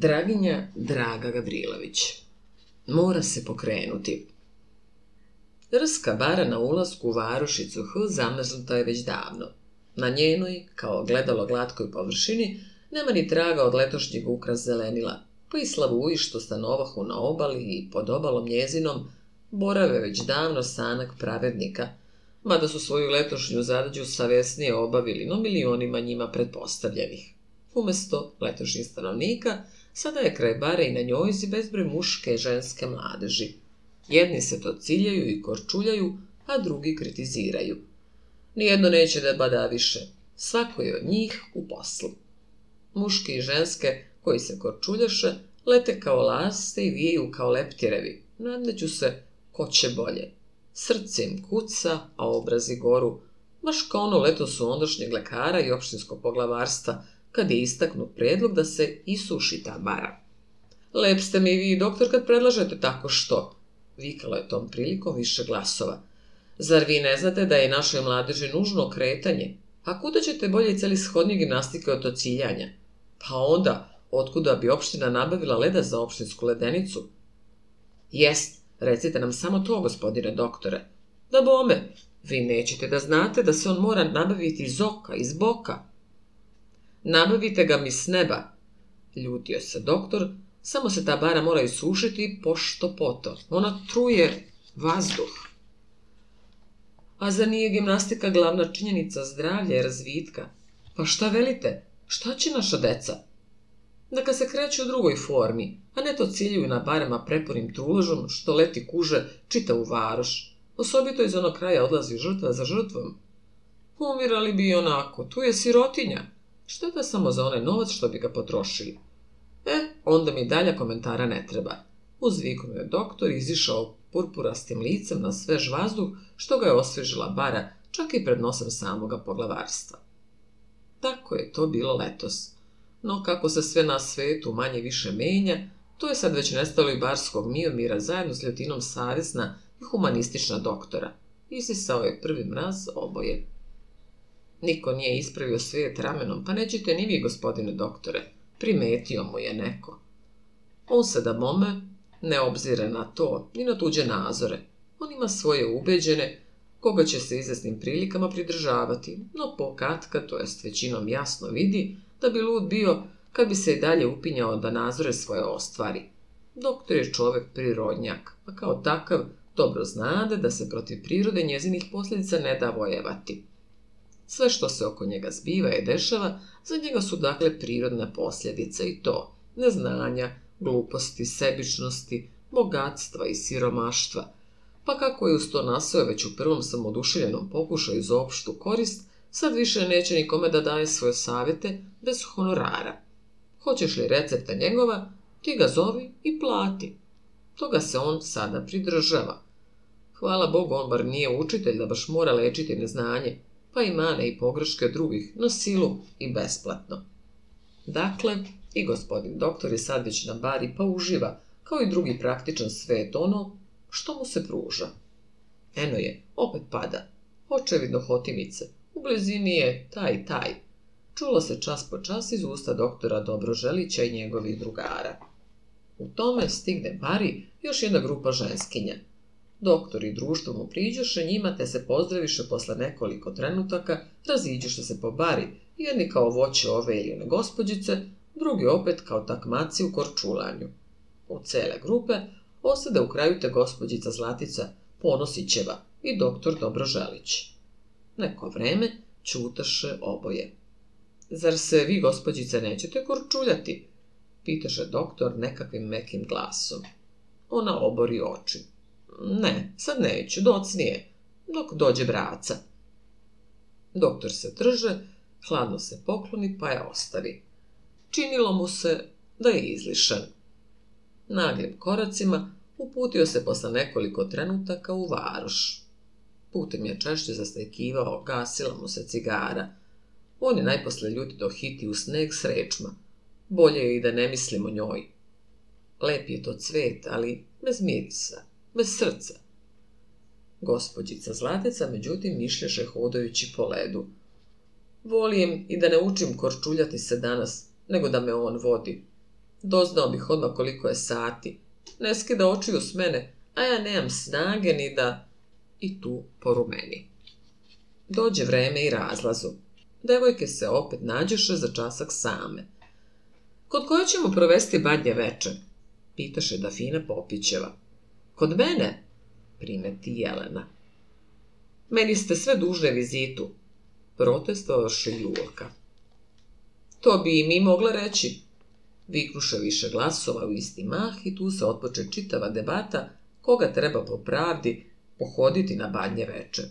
Draginja Draga Gavrilović Mora se pokrenuti. Rska bara na ulasku u varošicu H zamrznuta je već davno. Na njenoj, kao gledalo glatkoj površini, nema ni traga od letošnjeg ukras zelenila, pa i slavuji što stanovahu na obali i pod obalom njezinom borave već davno sanak pravednika, mada su svoju letošnju zadađu savjesnije obavili no milionima njima pretpostavljenih. Umesto letošnjih stanovnika, sada je kraj bare i na njojzi bezbroj muške i ženske mladeži. Jedni se to ciljaju i korčuljaju, a drugi kritiziraju. Nijedno neće da bada više, svako je od njih u poslu. Muški i ženske, koji se korčuljaše, lete kao laste i vijaju kao leptirevi, nadmeću se ko će bolje. Srce im kuca, a obrazi goru, baš kao ono leto su ondašnjeg lekara i opštinskog poglavarstva, kad je istaknut predlog da se isuši ta bara. Lep ste mi vi, doktor, kad predlažete tako što? Vikalo je tom prilikom više glasova. Zar vi ne znate da je našoj mladeži nužno kretanje? A kuda ćete bolje celi shodnje gimnastike od to ciljanja? Pa onda, otkuda bi opština nabavila leda za opštinsku ledenicu? Jest, recite nam samo to, gospodine doktore. Da bome, vi nećete da znate da se on mora nabaviti iz oka, iz boka. Nabavite ga mi s neba. Ljutio se doktor, samo se ta bara mora isušiti pošto poto. Ona truje vazduh. A za nije gimnastika glavna činjenica zdravlja i razvitka? Pa šta velite? Šta će naša deca? Neka se kreću u drugoj formi, a ne to ciljuju na barema prepunim truležom što leti kuže čita u varoš. Osobito iz onog kraja odlazi žrtva za žrtvom. Umirali bi i onako, tu je sirotinja. Šteta samo za onaj novac što bi ga potrošili. E, onda mi dalja komentara ne treba. Uzviknuo je doktor izišao purpurastim licem na svež vazduh, što ga je osvežila bara, čak i pred nosem samoga poglavarstva. Tako je to bilo letos. No kako se sve na svetu manje više menja, to je sad već nestalo i barskog miomira zajedno s ljutinom savjesna i humanistična doktora. Isisao je prvi mraz oboje. Niko nije ispravio svijet ramenom, pa nećete ni vi, gospodine doktore. Primetio mu je neko. On se da mome ne obzira na to, ni na tuđe nazore. On ima svoje ubeđene, koga će se izvesnim prilikama pridržavati, no pokatka, to jest većinom jasno vidi, da bi lud bio kad bi se i dalje upinjao da nazore svoje ostvari. Doktor je čovek prirodnjak, a kao takav dobro znade da se protiv prirode njezinih posljedica ne da vojevati. Sve što se oko njega zbiva i dešava, za njega su dakle prirodne posljedice i to neznanja, gluposti, sebičnosti, bogatstva i siromaštva. Pa kako je uz to nasao već u prvom samoduševljenom pokušaju za opštu korist, sad više neće nikome da daje svoje savjete bez honorara. Hoćeš li recepta njegova, ti ga zovi i plati. Toga se on sada pridržava. Hvala Bogu, on bar nije učitelj da baš mora lečiti neznanje, pa i mane i pogreške drugih, na silu i besplatno. Dakle, i gospodin doktor je sad već na bari pa uživa, kao i drugi praktičan svet ono što mu se pruža. Eno je, opet pada. Očevidno hotimice. U blizini je taj taj. Čulo se čas po čas iz usta doktora Dobroželića i njegovih drugara. U tome stigne bari još jedna grupa ženskinja – Doktor i društvo mu priđoše njima te se pozdraviše posle nekoliko trenutaka, raziđoše se po bari, jedni kao voće ove ili one gospođice, drugi opet kao takmaci u korčulanju. U cele grupe osade u kraju te gospođica Zlatica Ponosićeva i doktor Dobroželić. Neko vreme čutaše oboje. Zar se vi, gospođice, nećete korčuljati? Pitaše doktor nekakvim mekim glasom. Ona obori oči. Ne, sad neću, docnije, dok dođe braca. Doktor se drže, hladno se pokloni, pa je ostavi. Činilo mu se da je izlišan. Naglim koracima uputio se posle nekoliko trenutaka u varoš. Putem je češće zastajkivao, gasila mu se cigara. On je najposle ljuti do hiti u sneg s rečma. Bolje je i da ne mislim o njoj. Lep je to cvet, ali bez mirisa bez srca. Gospođica Zlatica, međutim, mišljaše hodajući po ledu. Volijem i da ne učim korčuljati se danas, nego da me on vodi. Doznao bih odmah koliko je sati. Ne skida očiju s mene, a ja nemam snage ni da... I tu porumeni. Dođe vreme i razlazu. Devojke se opet nađeše za časak same. Kod koje ćemo provesti badnje veče? Pitaše Dafina Popićeva. Kod mene? Primeti Jelena. Meni ste sve dužne vizitu. Protestovaše Julka. To bi i mi mogla reći. Viknuše više glasova u isti mah i tu se otpoče čitava debata koga treba po pravdi pohoditi na badnje veče.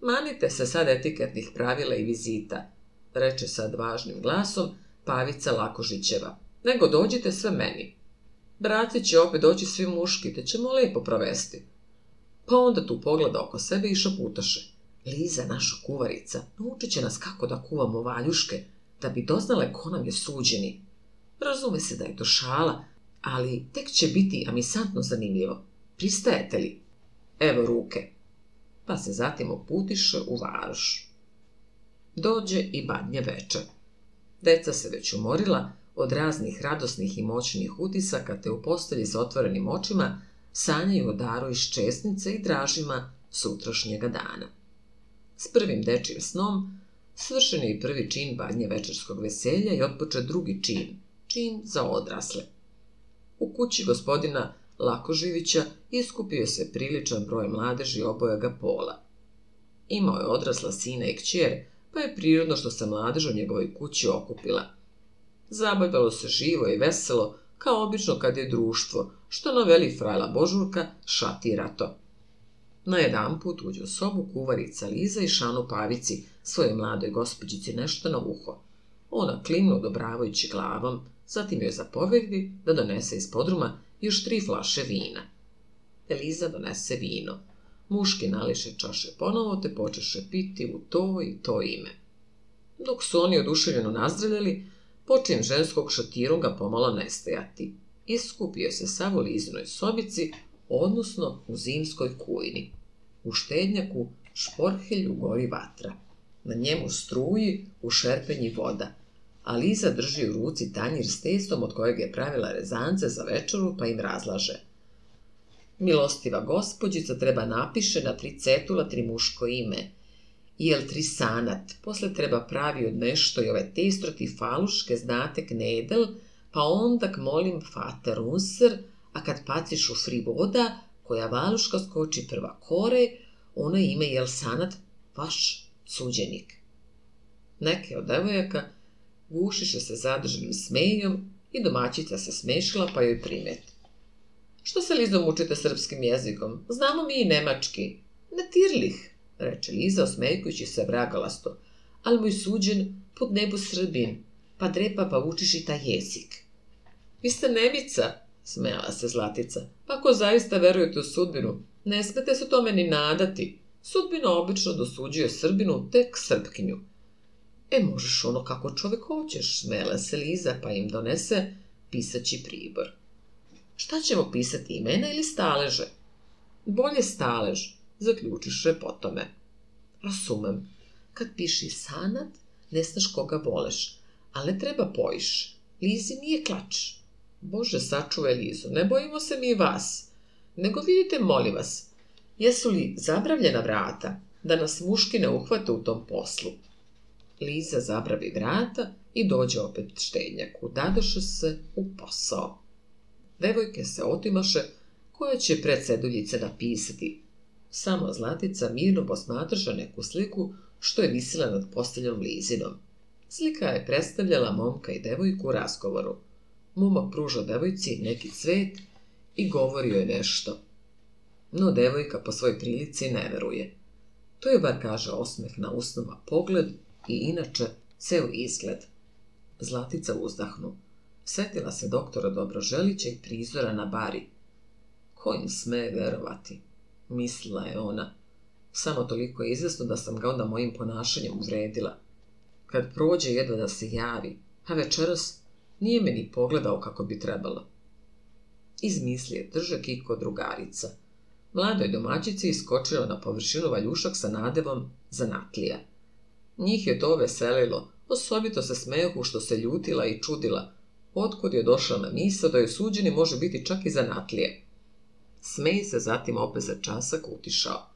Manite se sad etiketnih pravila i vizita, reče sad važnim glasom Pavica Lakožićeva. Nego dođite sve meni. Braci će opet doći svi muški, te ćemo lepo provesti. Pa onda tu pogleda oko sebe i šaputaše. Liza, naša kuvarica, naučit će nas kako da kuvamo valjuške, da bi doznale ko nam je suđeni. Razume se da je to šala, ali tek će biti amisantno zanimljivo. Pristajete li? Evo ruke. Pa se zatim oputiše u varoš. Dođe i badnje veče. Deca se već umorila od raznih radosnih i moćnih utisaka, te u postelji sa otvorenim očima sanjaju o daru iz česnice i dražima sutrašnjega dana. S prvim dečijim snom svršen je i prvi čin badnje večerskog veselja i otpoče drugi čin, čin za odrasle. U kući gospodina Lakoživića iskupio se priličan broj mladeži obojega pola. Imao je odrasla sina i kćer, pa je prirodno što se mladež u njegovoj kući okupila. Zabavljalo se živo i veselo, kao obično kad je društvo, što noveli frajla Božurka šatira to. Na jedan put uđe u sobu kuvarica Liza i šanu Pavici, svojoj mladoj gospođici nešto na uho. Ona klimnu odobravajući glavom, zatim joj zapovedi da donese iz podruma još tri flaše vina. Eliza donese vino. Muški nališe čaše ponovo, te počeše piti u to i to ime. Dok su oni oduševljeno nazdravljali, počin ženskog šatirunga pomalo nestajati. Iskupio se sav u Lizinoj sobici, odnosno u zimskoj kujni. U štednjaku šporhelju gori vatra. Na njemu struji u šerpenji voda, a Liza drži u ruci tanjir s testom od kojeg je pravila rezance za večeru, pa im razlaže. Milostiva gospođica treba napiše na tri cetula tri muško ime, jel tri sanat, posle treba pravi od nešto i ove testroti faluške znate knedel, pa ondak molim fater unser, a kad paciš u fri voda, koja valuška skoči prva kore, ona ime jel sanat vaš suđenik. Neke od devojaka gušiše se zadržanim smejom i domaćica se smešila pa joj primeti. Što se Lizom učite srpskim jezikom? Znamo mi i nemački. Ne tirlih, reče Liza osmejkujući se vragalasto, ali moj suđen pod nebu srbin, pa drepa pa učiš i taj jezik. Vi ste Nemica, smejala se Zlatica, pa ako zaista verujete u sudbinu, ne smete se tome ni nadati. Sudbina obično dosuđuje Srbinu tek Srpkinju. E, možeš ono kako čovek hoćeš, smela se Liza, pa im donese pisaći pribor. Šta ćemo pisati, imena ili staleže? Bolje stalež, zaključiše po tome. Rasumem. Kad piši sanat, ne znaš koga voleš, ali treba pojiš. Lizi nije klač. Bože, sačuvaj Lizu, ne bojimo se mi vas. Nego vidite, molim vas, jesu li zabravljena vrata, da nas muški ne uhvate u tom poslu? Liza zabravi vrata i dođe opet štednjaku. Dadoše se u posao. Devojke se otimaše koja će pred seduljice napisati. Samo Zlatica mirno posmatraša neku sliku što je visila nad posteljom Lizinom. Slika je predstavljala momka i devojku u razgovoru. Momak pruža devojci neki cvet i govori joj nešto. No devojka po svoj prilici ne veruje. To je bar kaže osmeh na usnova pogled i inače ceo izgled. Zlatica uzdahnu. Setila se doktora Dobroželića i prizora na bari. Ko im sme verovati? Mislila je ona. Samo toliko je izvesno da sam ga onda mojim ponašanjem uvredila. Kad prođe jedva da se javi, a večeras nije me ni pogledao kako bi trebalo. Izmisli je držak i kod drugarica. Mladoj domaćici iskočila na površinu valjušak sa nadevom zanatlija. Njih je to veselilo, osobito se smejohu što se ljutila i čudila. otkud je došla na misao da je suđeni može biti čak i zanatlije. Smej se zatim opet za časak utišao.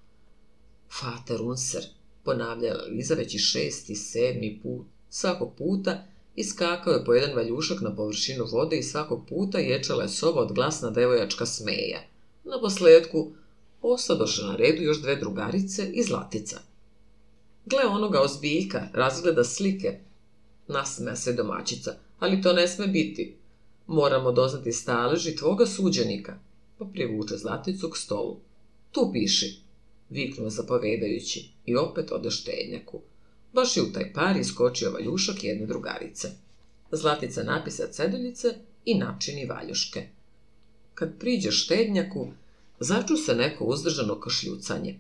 Fater unser, ponavljala Liza već i šesti, sedmi put. Svakog puta iskakao je po jedan valjušak na površinu vode i svakog puta ječala je soba od glasna devojačka smeja. Na posledku osadoše na redu još dve drugarice i zlatica. Gle onoga ozbiljka, razgleda slike. Nasmeja se domaćica, ali to ne sme biti. Moramo doznati staleži tvoga suđenika. Pa privuče zlaticu k stolu. Tu piši, viknuo zapovedajući i opet ode štednjaku. Baš je u taj par iskočio valjušak jedne drugarice. Zlatica napisa ceduljice i načini valjuške. Kad priđe štednjaku, začu se neko uzdržano kašljucanje.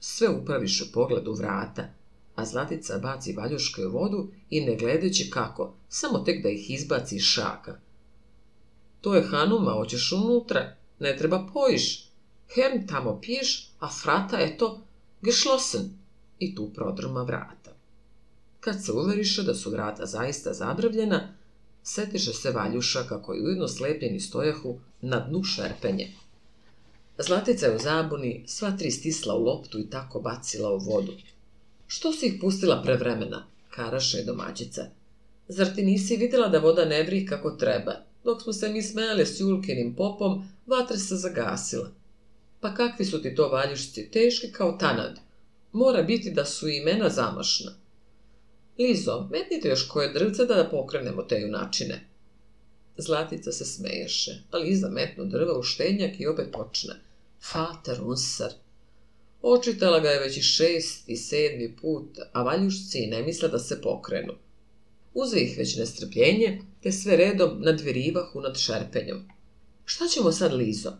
Sve upraviše pogled u vrata, a Zlatica baci valjuške u vodu i ne gledajući kako, samo tek da ih izbaci iz šaka. To je Hanuma, hoćeš unutra, ne treba pojiš. Herm tamo piješ, a frata je to geschlossen i tu prodrma vrata. Kad se uveriše da su vrata zaista zabravljena, setiše se valjušaka koji ujedno slepljeni stojahu na dnu šerpenje. Zlatica je u zabuni, sva tri stisla u loptu i tako bacila u vodu. Što si ih pustila pre vremena? Karaše je domaćica. Zar ti nisi videla da voda ne vri kako treba? Dok smo se mi smejale s Julkinim popom, vatra se zagasila. Pa kakvi su ti to valjušci, teški kao tanad. Mora biti da su imena zamašna. Lizo, metnite još koje drvce da, pokrenemo te junačine. Zlatica se smeješe, a Liza metnu drva u štenjak i opet počne. Fater unsar. Očitala ga je već i šest i sedmi put, a valjušci ne misle da se pokrenu. Uze ih već nestrpljenje, te sve redom nadvirivahu nad šerpenjom. Šta ćemo sad, Lizo?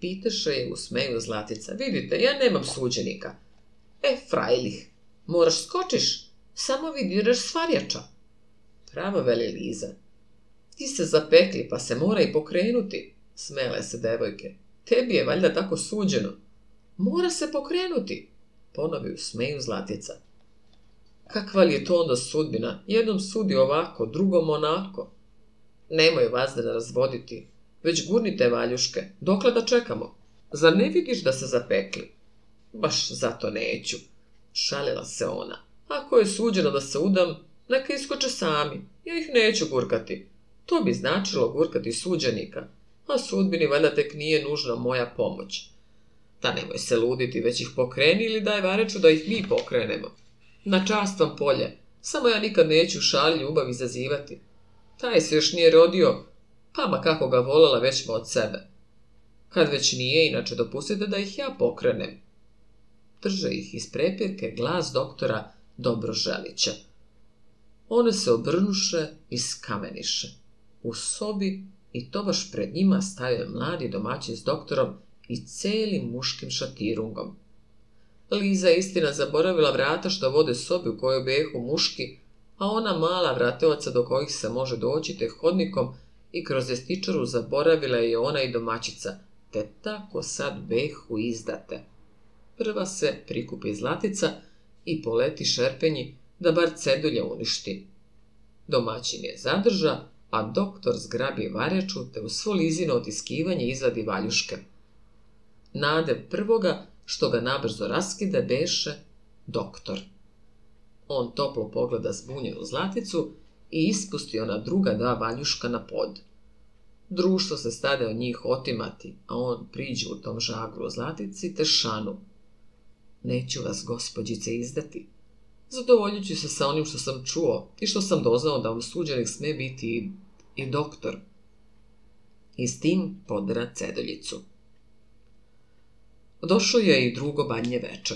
Pitaše je u smeju Zlatica. Vidite, ja nemam suđenika. E, frajlih, moraš skočiš, samo vidiraš svarjača. Pravo, veli Liza. Ti se zapekli, pa se mora i pokrenuti, smele se devojke. Tebi je valjda tako suđeno. Mora se pokrenuti, ponovi u smeju Zlatica. Kakva li je to onda sudbina? Jednom sudi ovako, drugom onako. Nemoj vas da razvoditi, već gurnite valjuške. Dokle da čekamo? Zar ne vidiš da se zapekli? Baš zato neću, šalila se ona. Ako je suđeno da se udam, neka iskoče sami. Ja ih neću gurkati. To bi značilo gurkati suđenika, a sudbini valjda tek nije nužna moja pomoć. Ta nemoj se luditi, već ih pokreni ili daj vareču da ih mi pokrenemo. Na čast vam polje, samo ja nikad neću šalj ljubav izazivati. Taj se još nije rodio, pa ma kako ga volala već od sebe. Kad već nije, inače dopustite da ih ja pokrenem. Drže ih iz prepirke glas doktora Dobroželića. One se obrnuše i skameniše. U sobi i to baš pred njima stavio mladi domaćin s doktorom i celim muškim šatirungom. Liza je istina zaboravila vrata što vode sobi u kojoj behu muški, a ona mala vrateoca do kojih se može doći te hodnikom i kroz jestičaru zaboravila je ona i domaćica, te tako sad behu izdate. Prva se prikupi zlatica i poleti šerpenji da bar cedulja uništi. Domaćin je zadrža, a doktor zgrabi vareču te u svo lizino otiskivanje izvadi valjuške. Nade prvoga, što ga nabrzo raskide, beše doktor. On toplo pogleda zbunjenu zlaticu i ispusti ona druga dva valjuška na pod. Društvo se stade od njih otimati, a on priđe u tom žagru o zlatici te šanu. Neću vas, gospođice, izdati. Zadovoljit ću se sa onim što sam čuo i što sam doznao da vam suđenik sme biti i, i doktor. I s tim podera cedoljicu. Došlo je i drugo badnje veče.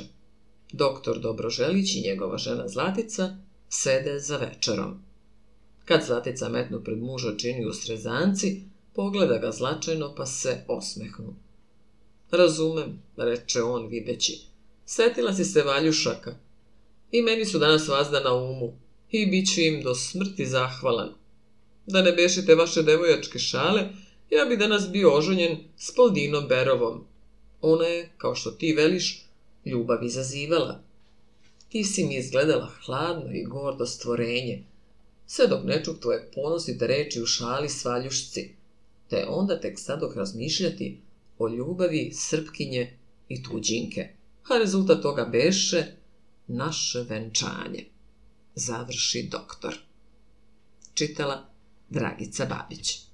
Doktor Dobroželić i njegova žena Zlatica sede za večerom. Kad Zlatica metnu pred muža čini u srezanci, pogleda ga zlačajno pa se osmehnu. Razumem, reče on videći. Setila si se valjušaka. I meni su danas vazda na umu. I bit ću im do smrti zahvalan. Da ne bešite vaše devojačke šale, ja bi danas bio oženjen s Poldinom Berovom. Ona je, kao što ti veliš, ljubav izazivala. Ti si mi izgledala hladno i gordo stvorenje, sve dok ne čuk tvoje ponosite reči u šali svaljušci, te onda tek sadoh razmišljati o ljubavi Srpkinje i tuđinke, a rezultat toga beše naše venčanje. Završi doktor. Čitala Dragica Babić.